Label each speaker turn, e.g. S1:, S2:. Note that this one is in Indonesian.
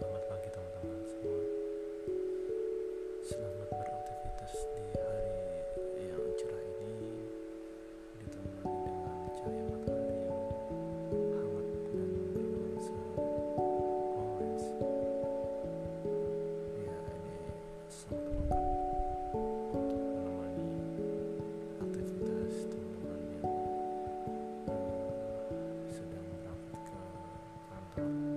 S1: Selamat pagi teman-teman semua. Selamat beraktivitas di hari yang cerah ini Ditemani dengan cahaya matahari yang hangat dan bernuansa orange Ya ini sangat melekat untuk menemani aktivitas teman-teman yang uh, sedang berangkat ke kantor.